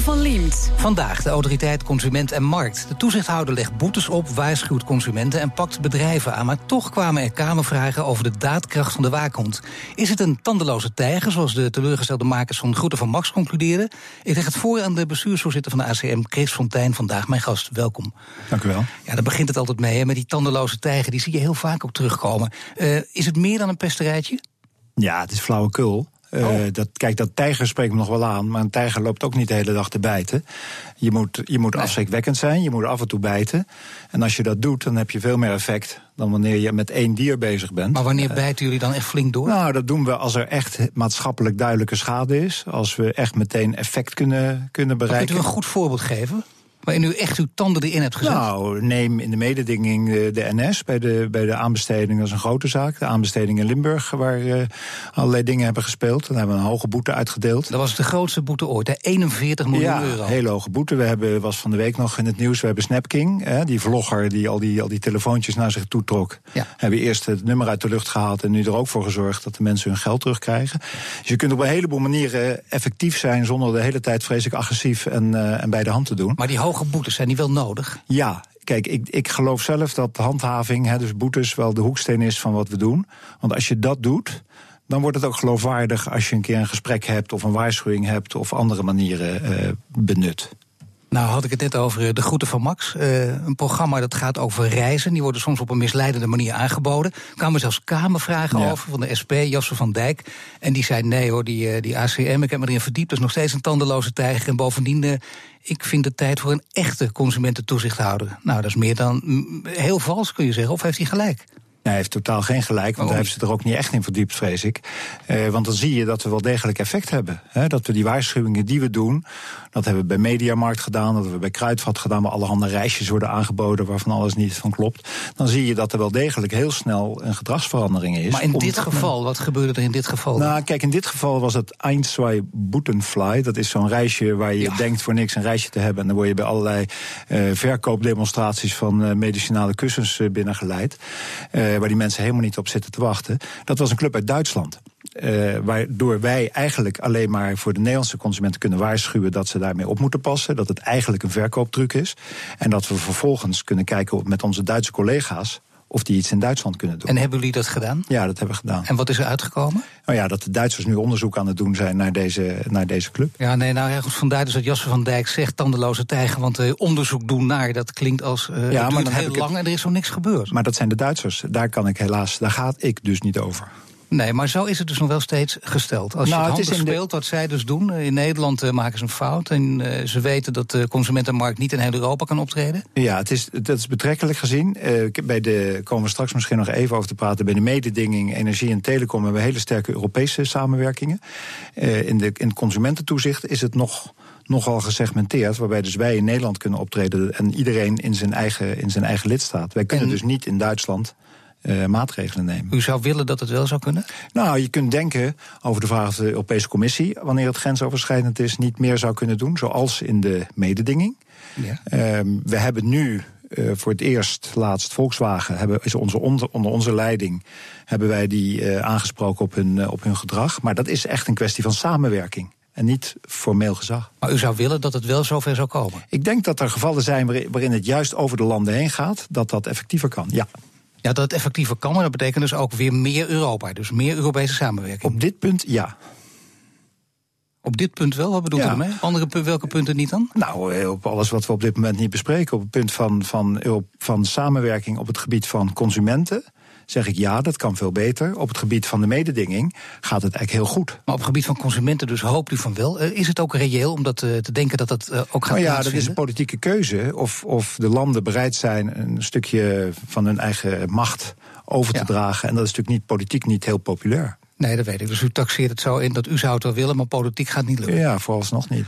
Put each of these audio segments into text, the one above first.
Van Liemt. Vandaag de autoriteit Consument en Markt. De toezichthouder legt boetes op, waarschuwt consumenten en pakt bedrijven aan. Maar toch kwamen er kamervragen over de daadkracht van de waakhond. Is het een tandeloze tijger, zoals de teleurgestelde makers van Groeten van Max concludeerden? Ik leg het voor aan de bestuursvoorzitter van de ACM, Chris Fontijn, vandaag mijn gast. Welkom. Dank u wel. Ja, daar begint het altijd mee, hè, met die tandeloze tijger. Die zie je heel vaak ook terugkomen. Uh, is het meer dan een pesterijtje? Ja, het is flauwekul. Uh, dat, kijk, dat tijger spreekt me nog wel aan, maar een tijger loopt ook niet de hele dag te bijten. Je moet, je moet afschrikwekkend zijn, je moet af en toe bijten. En als je dat doet, dan heb je veel meer effect dan wanneer je met één dier bezig bent. Maar wanneer bijten jullie dan echt flink door? Nou, dat doen we als er echt maatschappelijk duidelijke schade is. Als we echt meteen effect kunnen, kunnen bereiken. Kunt u een goed voorbeeld geven? Waarin u echt uw tanden erin hebt gezet? Nou, neem in de mededinging de, de NS bij de, bij de aanbesteding. Dat is een grote zaak. De aanbesteding in Limburg, waar uh, allerlei dingen hebben gespeeld. Dan hebben we een hoge boete uitgedeeld. Dat was de grootste boete ooit, hè? 41 miljoen ja, euro. Ja, hele hoge boete. We hebben, was van de week nog in het nieuws, we hebben Snapking. Hè, die vlogger die al, die al die telefoontjes naar zich toe trok. Ja. Hebben eerst het nummer uit de lucht gehaald... en nu er ook voor gezorgd dat de mensen hun geld terugkrijgen. Dus je kunt op een heleboel manieren effectief zijn... zonder de hele tijd vreselijk agressief en, uh, en bij de hand te doen. Maar die hoge boetes, zijn die wel nodig? Ja, kijk, ik, ik geloof zelf dat handhaving, hè, dus boetes, wel de hoeksteen is van wat we doen. Want als je dat doet, dan wordt het ook geloofwaardig als je een keer een gesprek hebt of een waarschuwing hebt of andere manieren uh, benut. Nou had ik het net over eh, De Groeten van Max. Uh, een programma dat gaat over reizen. Die worden soms op een misleidende manier aangeboden. Er kwamen zelfs kamervragen ja. over van de SP, Jasper van Dijk. En die zei, nee hoor, die, die ACM, ik heb me erin verdiept... dat is nog steeds een tandeloze tijger. En bovendien, uh, ik vind het tijd voor een echte consumententoezichthouder. Nou, dat is meer dan heel vals, kun je zeggen. Of heeft hij gelijk? Hij heeft totaal geen gelijk, want hij heeft zich er ook niet echt in verdiept, vrees ik. Uh, want dan zie je dat we wel degelijk effect hebben. Hè? Dat we die waarschuwingen die we doen, dat hebben we bij Mediamarkt gedaan, dat hebben we bij Kruidvat gedaan, waar allerhande reisjes worden aangeboden waarvan alles niet van klopt. Dan zie je dat er wel degelijk heel snel een gedragsverandering is. Maar in dit geval, wat gebeurde er in dit geval? Nou, kijk, in dit geval was het Ein, zwei, Boetenfly. Dat is zo'n reisje waar je ja. denkt voor niks een reisje te hebben. En dan word je bij allerlei uh, verkoopdemonstraties van uh, medicinale kussens binnengeleid. Waar die mensen helemaal niet op zitten te wachten. Dat was een club uit Duitsland. Uh, waardoor wij eigenlijk alleen maar voor de Nederlandse consumenten kunnen waarschuwen dat ze daarmee op moeten passen. Dat het eigenlijk een verkooptruc is. En dat we vervolgens kunnen kijken met onze Duitse collega's of die iets in Duitsland kunnen doen. En hebben jullie dat gedaan? Ja, dat hebben we gedaan. En wat is er uitgekomen? Nou ja, dat de Duitsers nu onderzoek aan het doen zijn naar deze, naar deze club. Ja, nee, nou ergens vandaar dus dat Jasper van Dijk zegt tandeloze tijger, want uh, onderzoek doen naar, dat klinkt als uh, ja, maar dan heel lang het... en er is zo niks gebeurd. Maar dat zijn de Duitsers. Daar kan ik helaas, daar gaat ik dus niet over. Nee, maar zo is het dus nog wel steeds gesteld. Als nou, je het, het handig speelt, de... wat zij dus doen. In Nederland uh, maken ze een fout. En uh, ze weten dat de consumentenmarkt niet in heel Europa kan optreden. Ja, het is, dat is betrekkelijk gezien. Uh, bij de, komen we straks misschien nog even over te praten. Bij de mededinging, energie en telecom hebben we hele sterke Europese samenwerkingen. in, de, in het consumententoezicht is het nog nogal gesegmenteerd. Waarbij dus wij in Nederland kunnen optreden en iedereen in zijn eigen, in zijn eigen lidstaat. Wij kunnen en... dus niet in Duitsland uh, maatregelen nemen. U zou willen dat het wel zou kunnen? Nou, je kunt denken over de vraag of de Europese Commissie, wanneer het grensoverschrijdend is, niet meer zou kunnen doen, zoals in de mededinging. Ja. Um, we hebben nu uh, voor het eerst, laatst Volkswagen, hebben, is onze onder, onder onze leiding, hebben wij die uh, aangesproken op hun, op hun gedrag. Maar dat is echt een kwestie van samenwerking en niet formeel gezag. Maar u zou willen dat het wel zover zou komen? Ik denk dat er gevallen zijn waarin het juist over de landen heen gaat, dat dat effectiever kan, ja. Ja, dat het effectiever kan, maar dat betekent dus ook weer meer Europa. Dus meer Europese samenwerking. Op dit punt ja. Op dit punt wel? Wat bedoelt ja. u ermee? Andere, welke punten niet dan? Nou, op alles wat we op dit moment niet bespreken. Op het punt van, van, van samenwerking op het gebied van consumenten zeg ik ja, dat kan veel beter. Op het gebied van de mededinging gaat het eigenlijk heel goed. Maar op het gebied van consumenten dus hoopt u van wel. Uh, is het ook reëel om dat te denken dat dat uh, ook gaat nou ja, dat is een politieke keuze. Of, of de landen bereid zijn een stukje van hun eigen macht over te ja. dragen. En dat is natuurlijk niet politiek niet heel populair. Nee, dat weet ik. Dus u taxeert het zo in dat u zou het wel willen, maar politiek gaat niet lukken. Ja, vooralsnog niet.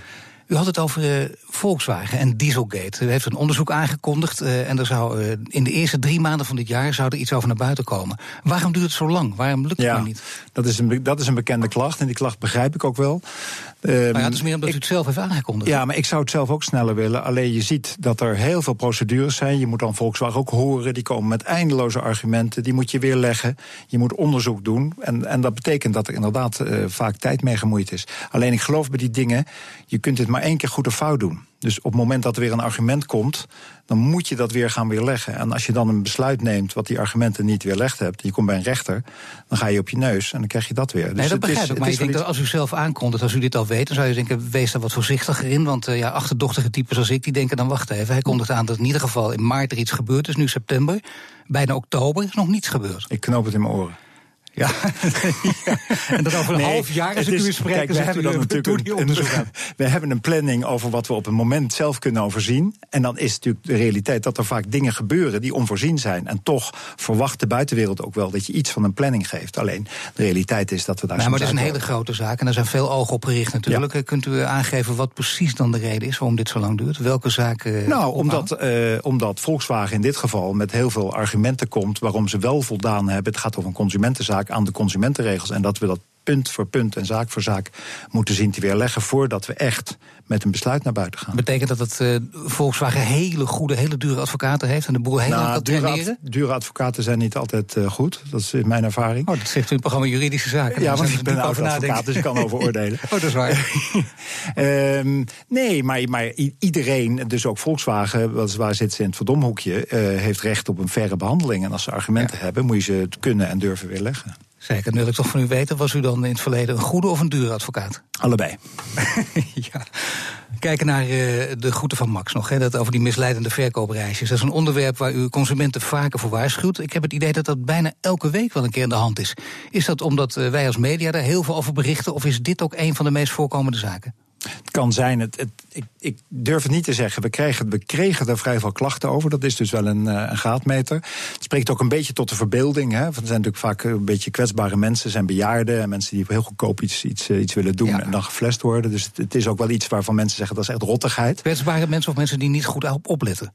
U had het over uh, Volkswagen en Dieselgate. U heeft een onderzoek aangekondigd uh, en er zou, uh, in de eerste drie maanden van dit jaar zou er iets over naar buiten komen. Waarom duurt het zo lang? Waarom lukt het ja, maar niet? Dat is, een, dat is een bekende klacht en die klacht begrijp ik ook wel. Um, maar ja, het is meer omdat ik, u het zelf heeft aangekondigd. Ja, maar ik zou het zelf ook sneller willen. Alleen je ziet dat er heel veel procedures zijn. Je moet dan Volkswagen ook horen. Die komen met eindeloze argumenten. Die moet je weer leggen. Je moet onderzoek doen. En, en dat betekent dat er inderdaad vaak tijd mee gemoeid is. Alleen ik geloof bij die dingen, je kunt dit maar één keer goed of fout doen. Dus op het moment dat er weer een argument komt, dan moet je dat weer gaan weerleggen. En als je dan een besluit neemt wat die argumenten niet weerlegd hebt, je komt bij een rechter, dan ga je op je neus en dan krijg je dat weer. Dus nee, dat begrijp ik. Maar ik denk dat als u zelf aankondigt, als u dit al weet, dan zou je denken, wees daar wat voorzichtiger in. Want uh, ja, achterdochtige types als ik, die denken dan wacht even. Hij kondigt aan dat in ieder geval in maart er iets gebeurt. Dus nu september, bijna oktober is nog niets gebeurd. Ik knoop het in mijn oren. Ja. ja. En dat over een nee, half jaar, als ik u spreken, kijk, we hebben dan natuurlijk een, een, we hebben een planning over wat we op een moment zelf kunnen overzien. En dan is natuurlijk de realiteit dat er vaak dingen gebeuren die onvoorzien zijn. En toch verwacht de buitenwereld ook wel dat je iets van een planning geeft. Alleen de realiteit is dat we daar. Ja, maar dat is een hele grote zaak en daar zijn veel ogen op gericht natuurlijk. Ja. Kunt u aangeven wat precies dan de reden is waarom dit zo lang duurt? Welke zaken? Nou, omdat, uh, omdat Volkswagen in dit geval met heel veel argumenten komt waarom ze wel voldaan hebben. Het gaat over een consumentenzaak aan de consumentenregels. En dat we dat punt voor punt en zaak voor zaak moeten zien te weerleggen voordat we echt met een besluit naar buiten gaan. Betekent dat het uh, Volkswagen hele goede, hele dure advocaten heeft en de boer heel nou, lang kan dure? Ad, dure advocaten zijn niet altijd uh, goed, dat is mijn ervaring. Oh, dat zegt u in het programma Juridische Zaken. Ja, want ik ben oud advocaat, dus ik kan over oordelen. oh, dat is waar. um, nee, maar, maar iedereen, dus ook Volkswagen, waar zit ze in het verdomhoekje, uh, heeft recht op een verre behandeling. En als ze argumenten ja. hebben, moet je ze kunnen en durven weerleggen. Zeker, dan wil ik toch van u weten, was u dan in het verleden een goede of een dure advocaat? Allebei. ja. Kijken naar uh, de groeten van Max nog, hè, dat over die misleidende verkoopreisjes. Dat is een onderwerp waar u consumenten vaker voor waarschuwt. Ik heb het idee dat dat bijna elke week wel een keer in de hand is. Is dat omdat uh, wij als media daar heel veel over berichten, of is dit ook een van de meest voorkomende zaken? Het kan zijn, het, het, ik, ik, durf het niet te zeggen. We kregen, we kregen er vrij veel klachten over. Dat is dus wel een, een graadmeter. Het spreekt ook een beetje tot de verbeelding. Hè. Er zijn natuurlijk vaak een beetje kwetsbare mensen, zijn bejaarden... en mensen die heel goedkoop iets, iets, iets willen doen ja. en dan geflest worden. Dus het, het, is ook wel iets waarvan mensen zeggen dat is echt rottigheid. Kwetsbare mensen of mensen die niet goed op opletten?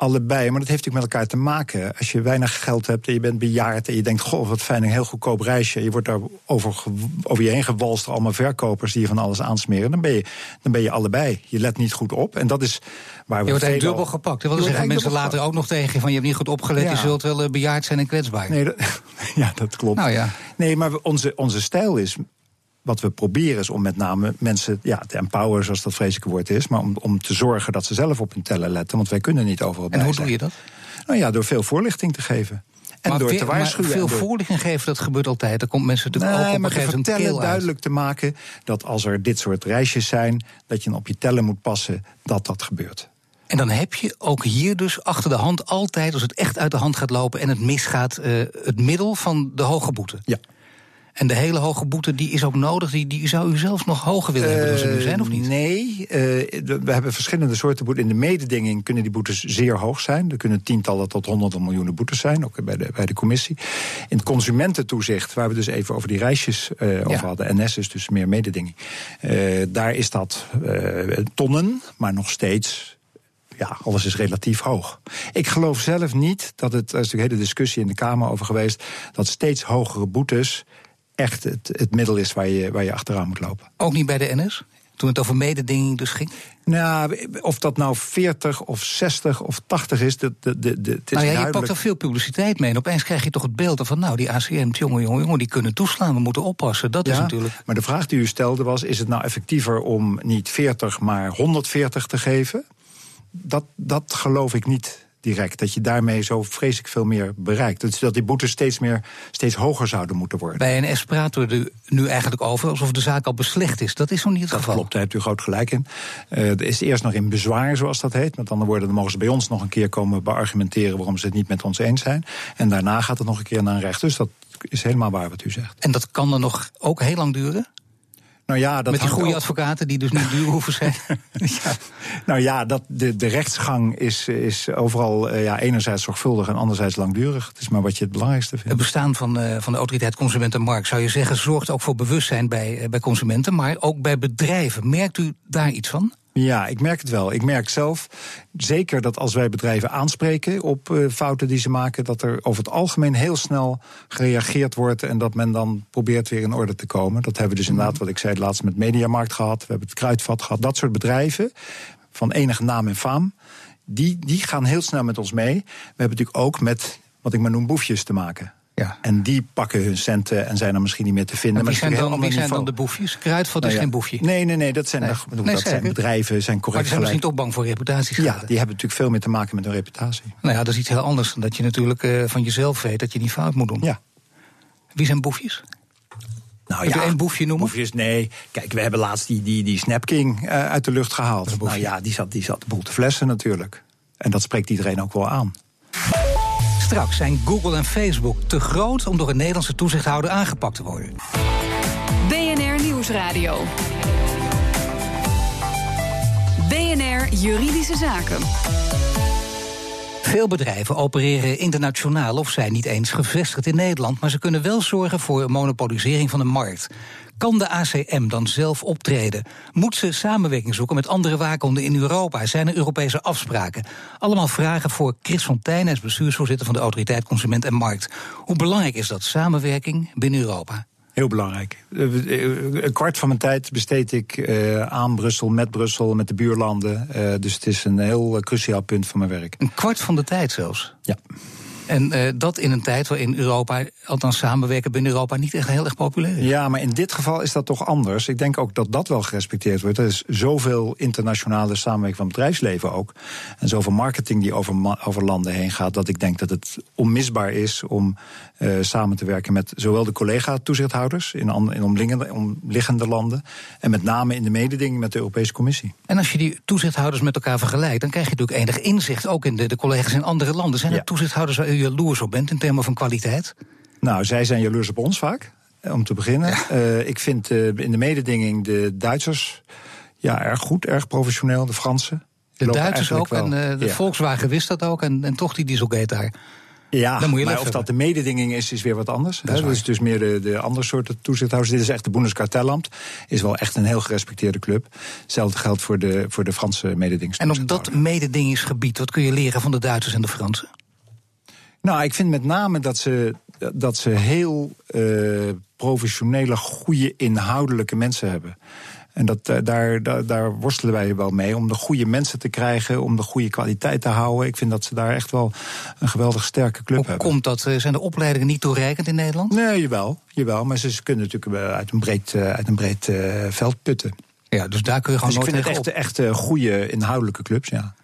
Allebei. Maar dat heeft natuurlijk met elkaar te maken. Als je weinig geld hebt en je bent bejaard en je denkt: Goh, wat fijn, een heel goedkoop reisje. Je wordt daar over, over je heen gewalst door allemaal verkopers die je van alles aansmeren. Dan ben, je, dan ben je allebei. Je let niet goed op. En dat is waar we. Je wordt eigenlijk dubbel gepakt. Dat zeggen mensen later ook nog tegen je van: Je hebt niet goed opgelet, ja. je zult wel bejaard zijn en kwetsbaar. Nee, dat, ja, dat klopt. Nou ja. Nee, maar onze, onze stijl is wat we proberen is om met name mensen ja, te empoweren, zoals dat vreselijke woord is, maar om, om te zorgen dat ze zelf op hun tellen letten, want wij kunnen niet overal bij En hoe zijn. doe je dat? Nou ja, door veel voorlichting te geven. En maar door te waarschuwen. veel door... voorlichting geven, dat gebeurt altijd. Er komt mensen natuurlijk nee, ook op maar een vertellen, duidelijk te maken dat als er dit soort reisjes zijn, dat je op je tellen moet passen dat dat gebeurt. En dan heb je ook hier dus achter de hand altijd, als het echt uit de hand gaat lopen en het misgaat, uh, het middel van de hoge boete. Ja. En de hele hoge boete die is ook nodig. Die, die zou u zelfs nog hoger willen hebben dan ze nu zijn, of niet? Nee, uh, we hebben verschillende soorten boeten. In de mededinging kunnen die boetes zeer hoog zijn. Er kunnen tientallen tot honderden miljoenen boetes zijn, ook bij de, bij de commissie. In het consumententoezicht, waar we dus even over die reisjes uh, over ja. hadden... NS is dus meer mededinging. Daar is dat tonnen, maar nog steeds ja, alles is relatief hoog. Ik geloof zelf niet dat het, er is natuurlijk een hele discussie in de Kamer over geweest, dat steeds hogere boetes echt het, het middel is waar je, waar je achteraan moet lopen. Ook niet bij de NS? Toen het over mededinging dus ging? Nou, of dat nou 40 of 60 of 80 is, de, de, de, het is nou ja, je pakt er veel publiciteit mee. En opeens krijg je toch het beeld van, nou, die ACM, jongen, jongen, jongen, die kunnen toeslaan. We moeten oppassen. Dat ja, is natuurlijk. Maar de vraag die u stelde was: is het nou effectiever om niet 40, maar 140 te geven? Dat, dat geloof ik niet direct. Dat je daarmee zo vreselijk veel meer bereikt. Dus dat die boetes steeds, meer, steeds hoger zouden moeten worden. Bij NS praten we er nu eigenlijk over alsof de zaak al beslecht is. Dat is nog niet het dat geval. Klopt, daar hebt u groot gelijk in. Uh, er is eerst nog in bezwaar, zoals dat heet. Met andere woorden, dan mogen ze bij ons nog een keer komen beargumenteren waarom ze het niet met ons eens zijn. En daarna gaat het nog een keer naar een recht. Dus dat is helemaal waar wat u zegt. En dat kan dan nog ook heel lang duren? Nou ja, dat Met die goede advocaten die dus niet duur hoeven zijn. ja. Nou ja, dat, de, de rechtsgang is, is overal uh, ja, enerzijds zorgvuldig en anderzijds langdurig. Het is maar wat je het belangrijkste vindt. Het bestaan van, uh, van de autoriteit Consumentenmarkt, zou je zeggen, zorgt ook voor bewustzijn bij, uh, bij consumenten, maar ook bij bedrijven. Merkt u daar iets van? Ja, ik merk het wel. Ik merk zelf zeker dat als wij bedrijven aanspreken op uh, fouten die ze maken, dat er over het algemeen heel snel gereageerd wordt en dat men dan probeert weer in orde te komen. Dat hebben we dus mhm. inderdaad, wat ik zei, laatst met Mediamarkt gehad. We hebben het Kruidvat gehad. Dat soort bedrijven van enige naam en faam, die, die gaan heel snel met ons mee. We hebben natuurlijk ook met wat ik maar noem boefjes te maken. Ja. En die pakken hun centen en zijn er misschien niet meer te vinden. Maar wie zijn, dan, wie zijn dan de boefjes? Kruidvat is nou geen boefje. Nee, nee, nee, dat zijn, nee. nee, dat zijn bedrijven, zijn correct Maar die zijn misschien toch bang voor reputatie. Ja, die hebben natuurlijk veel meer te maken met hun reputatie. Nou ja, dat is iets heel anders dan dat je natuurlijk uh, van jezelf weet dat je niet fout moet doen. Ja. Wie zijn boefjes? Nou, Heb ja, één boefje noemen? Boefjes, nee. Kijk, we hebben laatst die, die, die Snap King uh, uit de lucht gehaald. Nou ja, die zat, die zat de boel te flessen natuurlijk. En dat spreekt iedereen ook wel aan. Straks zijn Google en Facebook te groot om door een Nederlandse toezichthouder aangepakt te worden. BNR Nieuwsradio. BNR Juridische Zaken. Veel bedrijven opereren internationaal of zijn niet eens gevestigd in Nederland, maar ze kunnen wel zorgen voor een monopolisering van de markt. Kan de ACM dan zelf optreden? Moet ze samenwerking zoeken met andere waakhonden in Europa? Zijn er Europese afspraken? Allemaal vragen voor Chris Fontijn, als bestuursvoorzitter van de Autoriteit Consument en Markt. Hoe belangrijk is dat samenwerking binnen Europa? Heel belangrijk. Eh, eh, een kwart van mijn tijd besteed ik uh, aan Brussel, met Brussel, met de buurlanden. Dus het is een heel cruciaal punt van mijn werk. Een kwart van de tijd zelfs? Ja. En uh, dat in een tijd waarin Europa, althans samenwerken binnen Europa, niet echt heel erg populair is. Ja, maar in dit geval is dat toch anders. Ik denk ook dat dat wel gerespecteerd wordt. Er is zoveel internationale samenwerking van het bedrijfsleven ook. En zoveel marketing die over, over landen heen gaat. Dat ik denk dat het onmisbaar is om uh, samen te werken met zowel de collega-toezichthouders in, in omliggende, omliggende landen. En met name in de mededinging met de Europese Commissie. En als je die toezichthouders met elkaar vergelijkt, dan krijg je natuurlijk enig inzicht. Ook in de, de collega's in andere landen. Zijn er toezichthouders waar u jaloers op bent in termen van kwaliteit? Nou, zij zijn jaloers op ons vaak. Eh, om te beginnen. Uh, ik vind uh, in de mededinging de Duitsers ja, erg goed, erg professioneel. De Fransen. De Duitsers ook. En uh, de Volkswagen wist dat ook. En, en toch die Dieselgate daar. Ja, Dan moet je maar of dat de mededinging is, is weer wat anders. Dat is, dus, dus meer de, de andere soorten toezichthouders. Dit is echt de Bundeskartellamt. Is wel echt een heel gerespecteerde club. Hetzelfde geldt voor de, voor de Franse mededinging. En op dat mededingingsgebied, wat kun je leren van de Duitsers en de Fransen? Nou, ik vind met name dat ze, dat ze heel uh, professionele, goede, inhoudelijke mensen hebben. En dat, eh, daar, daar, daar, worstelen wij wel mee. Om de goede mensen te krijgen, om de goede kwaliteit te houden. Ik vind dat ze daar echt wel een geweldig sterke club Hoe hebben. Komt dat? Eh, zijn de opleidingen niet toereikend in Nederland? Nee, jawel. jawel maar ze kunnen natuurlijk uit een breed, uit een breed uh, veld putten. Ja, dus daar kun je gewoon dus nooit ik vind het echt, echt goede inhoudelijke clubs, ja.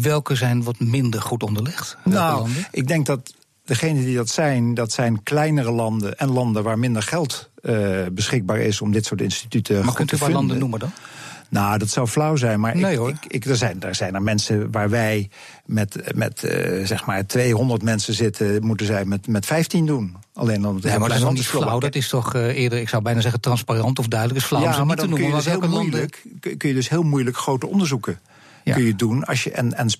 Welke zijn wat minder goed onderlegd? nou, ik denk dat degenen die dat zijn, dat zijn kleinere landen en landen waar minder geld uh, beschikbaar is om dit soort instituten maar kunt u waar landen noemen dan? Nou, dat zou flauw zijn. Maar nee, ik. Ik, ik, er, zijn, er zijn er mensen waar wij met, met uh, zeg maar 200 mensen zitten, moeten zij met, met 15 doen. Alleen dan ja, maar dat is niet flauw. Dat is toch uh, eerder, ik zou bijna zeggen, transparant of duidelijk. Is flauw ja, maar niet te noemen. Kun je, dus heel moeilijk, kun je dus heel moeilijk grote onderzoeken ja. kun je doen. Als je, en, en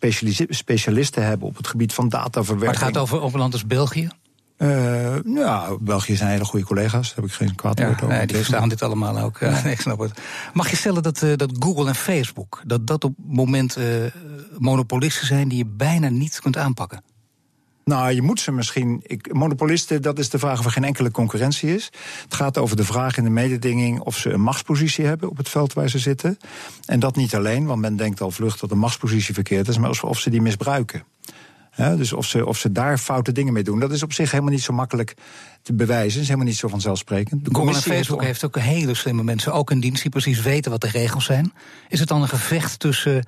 specialisten hebben op het gebied van dataverwerking. Maar het gaat over, over een land als België? Uh, ja, België zijn hele goede collega's. Daar heb ik geen kwaad woord over. Nee, die verstaan dit allemaal ook. Ja. nee, ik snap het. Mag je stellen dat, uh, dat Google en Facebook... dat dat op het moment uh, monopolisten zijn die je bijna niet kunt aanpakken? Nou, je moet ze misschien. Ik, monopolisten, dat is de vraag of er geen enkele concurrentie is. Het gaat over de vraag in de mededinging of ze een machtspositie hebben op het veld waar ze zitten. En dat niet alleen, want men denkt al vlug dat een machtspositie verkeerd is, maar of ze die misbruiken. Ja, dus of ze, of ze daar foute dingen mee doen, dat is op zich helemaal niet zo makkelijk te bewijzen. is helemaal niet zo vanzelfsprekend. De Google en Facebook heeft, ook hele slimme mensen, ook in dienst die precies weten wat de regels zijn. Is het dan een gevecht tussen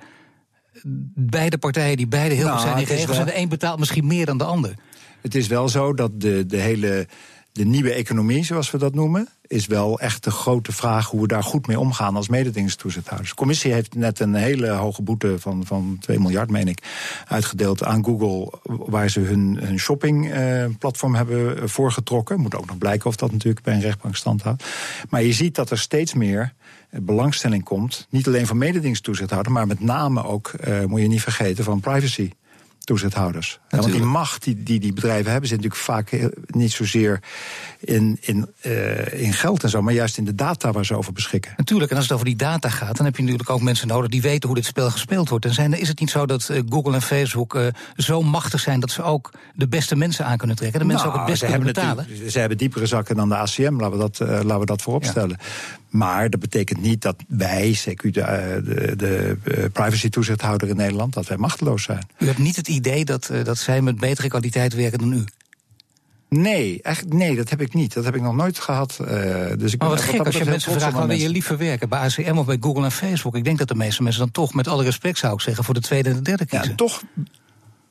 beide partijen die beide heel nou, goed zijn in regels en de een betaalt misschien meer dan de ander? Het is wel zo dat de, de hele de nieuwe economie, zoals we dat noemen, is wel echt de grote vraag hoe we daar goed mee omgaan als mededingingstoezichthouders. De commissie heeft net een hele hoge boete van, van 2 miljard, meen ik, uitgedeeld aan Google, waar ze hun, hun shoppingplatform uh, hebben voorgetrokken. Moet ook nog blijken of dat natuurlijk bij een rechtbank standhoudt. Maar je ziet dat er steeds meer belangstelling komt, niet alleen van mededingingstoezichthouder, maar met name ook, uh, moet je niet vergeten, van privacy toezichthouders. want die macht die, die die bedrijven hebben, zit natuurlijk vaak niet zozeer in, in, uh, in geld en zo, maar juist in de data waar ze over beschikken. Natuurlijk, en als het over die data gaat, dan heb je natuurlijk ook mensen nodig die weten hoe dit spel gespeeld wordt. En zijn, is het niet zo dat uh, Google en Facebook uh, zo machtig zijn dat ze ook de beste mensen aan kunnen trekken? De mensen nou, ook het beste kunnen betalen? Ze hebben diepere zakken dan de ACM, laten we dat, laten we dat vooropstellen. Ja. Maar dat betekent niet dat wij, CQ, de, de, de privacy-toezichthouder in Nederland, dat wij machteloos zijn. U hebt niet het idee dat, dat zij met betere kwaliteit werken dan u? Nee, echt, nee, dat heb ik niet. Dat heb ik nog nooit gehad. Uh, dus ik maar wat gek als je mensen vraagt waar wil je liever werken? Bij ACM of bij Google en Facebook? Ik denk dat de meeste mensen dan toch, met alle respect zou ik zeggen, voor de tweede en de derde kiezen. Ja, toch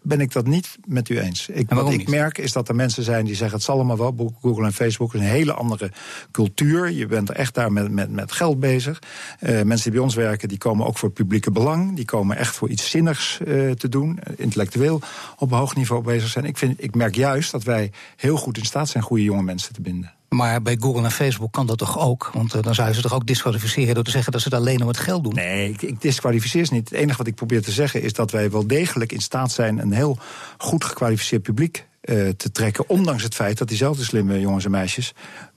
ben ik dat niet met u eens. Ik, wat ik merk is dat er mensen zijn die zeggen: het zal allemaal wel. Google en Facebook is een hele andere cultuur. Je bent er echt daar met, met, met geld bezig. Uh, mensen die bij ons werken, die komen ook voor publieke belang. Die komen echt voor iets zinnigs uh, te doen. Intellectueel op hoog niveau bezig zijn. Ik, vind, ik merk juist dat wij heel goed in staat zijn goede jonge mensen te binden. Maar bij Google en Facebook kan dat toch ook? Want uh, dan zou je ze toch ook disqualificeren door te zeggen dat ze het alleen om het geld doen? Nee, ik, ik disqualificeer ze niet. Het enige wat ik probeer te zeggen is dat wij wel degelijk in staat zijn een heel goed gekwalificeerd publiek uh, te trekken. Ondanks het feit dat diezelfde slimme jongens en meisjes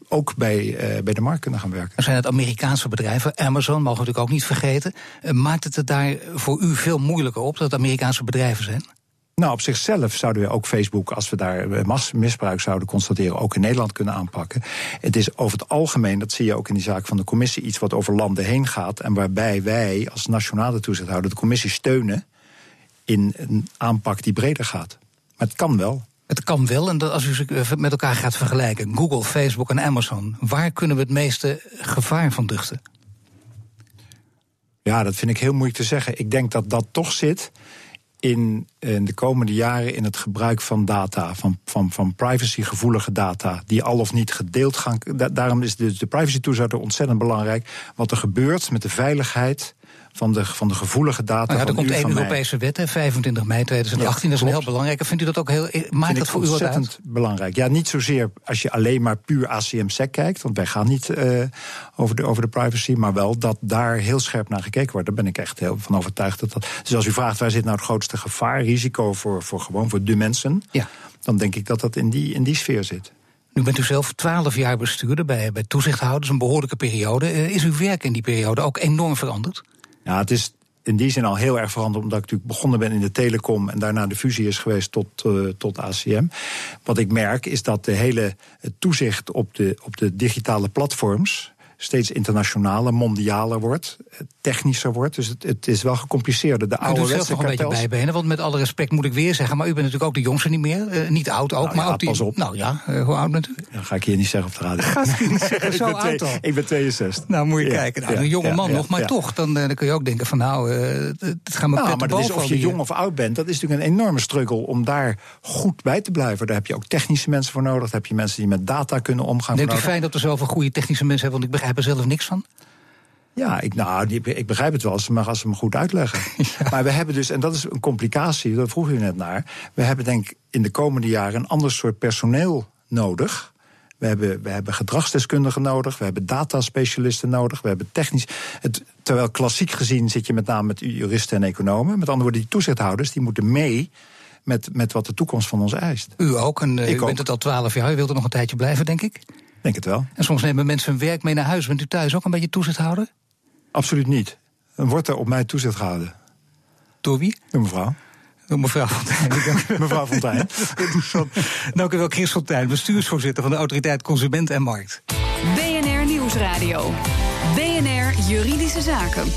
ook bij, uh, bij de markt kunnen gaan werken. Er zijn het Amerikaanse bedrijven, Amazon, mogen we natuurlijk ook niet vergeten. maakt het het daar voor u veel moeilijker op dat het Amerikaanse bedrijven zijn? Nou, op zichzelf zouden we ook Facebook, als we daar eh, misbruik zouden constateren, ook in Nederland kunnen aanpakken. Het is over het algemeen, dat zie je ook in die zaak van de commissie, iets wat over landen heen gaat. En waarbij wij als nationale toezichthouder de commissie steunen in een aanpak die breder gaat. Maar het kan wel. Het kan wel, en als u ze eh, met elkaar gaat vergelijken, Google, Facebook en Amazon, waar kunnen we het meeste gevaar van duchten? Ja, dat vind ik heel moeilijk te zeggen. Ik denk dat dat toch zit in, in de komende jaren in het gebruik van data, van, van, van privacygevoelige data, die al of niet gedeeld gaan. daarom is de, de privacy toezicht ontzettend belangrijk. Wat er gebeurt met de veiligheid van de, van de gevoelige data. Nou ja, er komt één Europese wet, 25 mei 2018. dat is een heel belangrijk. Vindt u dat ook heel. Maakt dat voor u wat uit? belangrijk. Ja, niet zozeer als je alleen maar puur ACM-SEC kijkt. Want wij gaan niet uh, over, de, over de privacy. Maar wel dat daar heel scherp naar gekeken wordt. Daar ben ik echt heel van overtuigd. Dat dat, dus als u vraagt waar zit nou het grootste gevaar, risico voor, voor gewoon voor de mensen. Ja. Dan denk ik dat dat in die, in die sfeer zit. Nu bent u zelf twaalf jaar bestuurder bij, bij toezichthouders, een behoorlijke periode. Uh, is uw werk in die periode ook enorm veranderd? Ja, het is in die zin al heel erg veranderd, omdat ik natuurlijk begonnen ben in de telecom en daarna de fusie is geweest tot, uh, tot ACM. Wat ik merk is dat de hele toezicht op de, op de digitale platforms steeds internationaler, mondialer wordt, technischer wordt. Dus het, het is wel gecompliceerder. De oude zelf nog een beetje bijbenen, want met alle respect moet ik weer zeggen... maar u bent natuurlijk ook de jongste niet meer. Uh, niet oud ook, nou, maar ja, ook die... pas op. Nou ja, uh, hoe oud bent u? Dan ga ik hier niet zeggen op de radio. U niet zeggen, zo oud al? Ik ben 62. Nou, moet je ja, kijken. Nou, ja, een jonge man nog, maar toch. Dan, dan, kun je ook denken van nou, uh, het gaat me nou, maar dat is of je jong of oud bent, dat is natuurlijk een enorme struggle... om daar goed bij te blijven. Daar heb je ook technische mensen voor nodig. Daar heb je mensen die met data kunnen omgaan. Vindt u fijn dat er zoveel goede technische mensen hebben? Want ik begrijp er zelf niks van. Ja, ik, nou, ik begrijp het wel, als ze, maar als ze me goed uitleggen. Maar we hebben dus, en dat is een complicatie, daar vroeg u net naar. We hebben denk ik in de komende jaren een ander soort personeel nodig. We hebben, we hebben gedragsdeskundigen nodig, we hebben dataspecialisten nodig, we hebben technisch. Het, terwijl klassiek gezien zit je met name met juristen en economen. Met andere woorden, die toezichthouders die moeten mee met, met wat de toekomst van ons eist. U ook, en uh, u ook. bent het al twaalf jaar, u wilt er nog een tijdje blijven, denk ik? Denk het wel. En soms nemen mensen hun werk mee naar huis. Bent u thuis ook een beetje toezichthouder? Absoluut niet. Dan wordt er op mij toezicht gehouden. Door wie? Door mevrouw. Door mevrouw Fontijn. mevrouw Fontijn. Dank u wel, Chris Fontijn, bestuursvoorzitter van de Autoriteit Consument en Markt. BNR Nieuwsradio. BNR Juridische Zaken.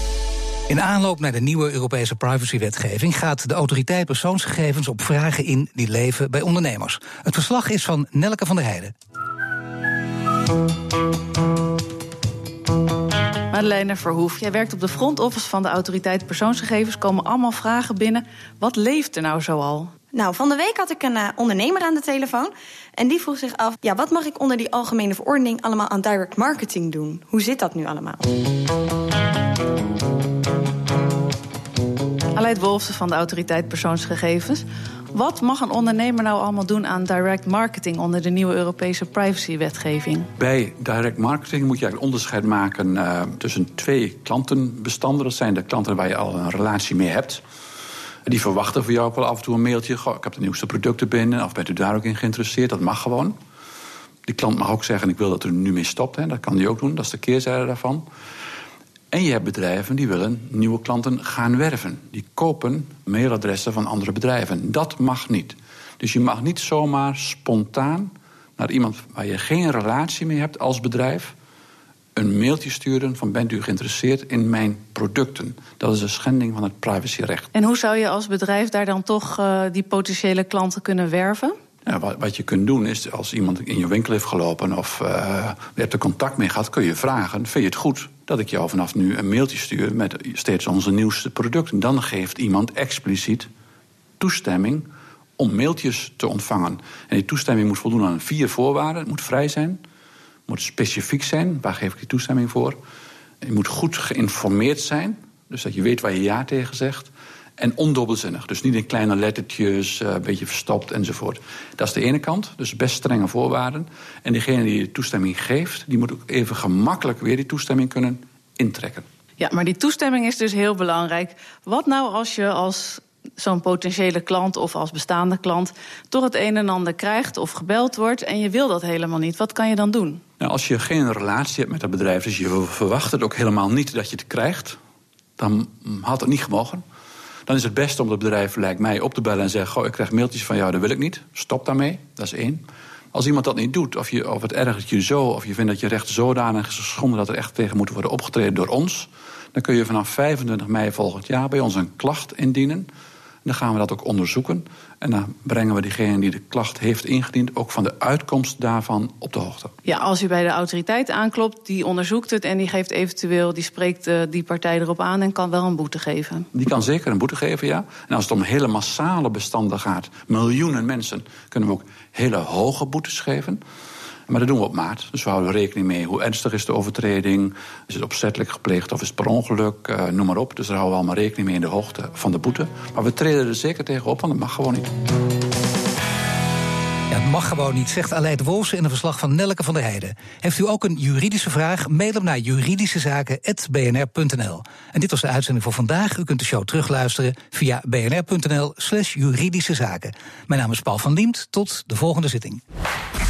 In aanloop naar de nieuwe Europese privacywetgeving gaat de autoriteit persoonsgegevens op vragen in die leven bij ondernemers. Het verslag is van Nelke van der Heijden. Madeleine Verhoef, jij werkt op de front office van de autoriteit persoonsgegevens. Komen allemaal vragen binnen. Wat leeft er nou zoal? Nou, van de week had ik een uh, ondernemer aan de telefoon. En die vroeg zich af: ja, wat mag ik onder die algemene verordening allemaal aan direct marketing doen? Hoe zit dat nu allemaal? Aleid Wolfsen van de autoriteit persoonsgegevens. Wat mag een ondernemer nou allemaal doen aan direct marketing onder de nieuwe Europese privacywetgeving? Bij direct marketing moet je eigenlijk onderscheid maken uh, tussen twee klantenbestanden. Dat zijn de klanten waar je al een relatie mee hebt. Die verwachten voor jou ook wel af en toe een mailtje. Ik heb de nieuwste producten binnen. Of bent u daar ook in geïnteresseerd? Dat mag gewoon. Die klant mag ook zeggen: Ik wil dat u nu mee stopt. Hè. Dat kan die ook doen. Dat is de keerzijde daarvan. En je hebt bedrijven die willen nieuwe klanten gaan werven. Die kopen mailadressen van andere bedrijven. Dat mag niet. Dus je mag niet zomaar spontaan naar iemand waar je geen relatie mee hebt als bedrijf een mailtje sturen van bent u geïnteresseerd in mijn producten. Dat is een schending van het privacyrecht. En hoe zou je als bedrijf daar dan toch uh, die potentiële klanten kunnen werven? Wat, wat, je kunt doen is, als iemand in je winkel heeft gelopen of uh, je hebt er contact mee gehad, kun je vragen: vind je het goed dat ik jou vanaf nu een mailtje stuur met steeds onze nieuwste producten? Dan geeft iemand expliciet toestemming om mailtjes te ontvangen. En die toestemming moet voldoen aan vier voorwaarden: het moet vrij zijn, moet specifiek zijn. Waar geef ik die toestemming voor? Je moet goed geïnformeerd zijn. Dus dat je weet waar je ja tegen zegt. En ondubbelzinnig. Dus niet in kleine lettertjes, eh, een beetje verstopt enzovoort. Dat is de ene kant. Dus best strenge voorwaarden. En degene die de toestemming geeft, die moet ook even gemakkelijk weer die toestemming kunnen intrekken. Ja, maar die toestemming is dus heel belangrijk. Wat nou als je als zo'n potentiële klant of als bestaande klant toch het een en ander krijgt of gebeld wordt en je wil dat helemaal niet? Wat kan je dan doen? Nou, als je geen relatie hebt met dat bedrijf, dus je verwacht het ook helemaal niet dat je het krijgt, dan had het niet gemogen. Dan is het beste om het bedrijf, lijkt mij, op te bellen en zeggen: Goh, ik krijg mailtjes van jou, dat wil ik niet. Stop daarmee. Dat is één. Als iemand dat niet doet, of, je, of het ergert je zo, of je vindt dat je recht zodanig is geschonden dat er echt tegen moet worden opgetreden door ons, dan kun je vanaf 25 mei volgend jaar bij ons een klacht indienen. Dan gaan we dat ook onderzoeken. En dan brengen we diegene die de klacht heeft ingediend... ook van de uitkomst daarvan op de hoogte. Ja, als u bij de autoriteit aanklopt, die onderzoekt het... en die geeft eventueel, die spreekt uh, die partij erop aan... en kan wel een boete geven. Die kan zeker een boete geven, ja. En als het om hele massale bestanden gaat... miljoenen mensen, kunnen we ook hele hoge boetes geven... Maar dat doen we op maat. Dus we houden rekening mee hoe ernstig is de overtreding. Is het opzettelijk gepleegd of is het per ongeluk? Uh, noem maar op. Dus daar houden we allemaal rekening mee in de hoogte van de boete. Maar we treden er zeker tegenop, want dat mag gewoon niet. Het mag gewoon niet, zegt Aleid Wolfsen in een verslag van Nelke van der Heijden. Heeft u ook een juridische vraag? Mail hem naar juridischezaken.bnr.nl. En dit was de uitzending voor vandaag. U kunt de show terugluisteren via bnr.nl slash juridische zaken. Mijn naam is Paul van Liemt. Tot de volgende zitting.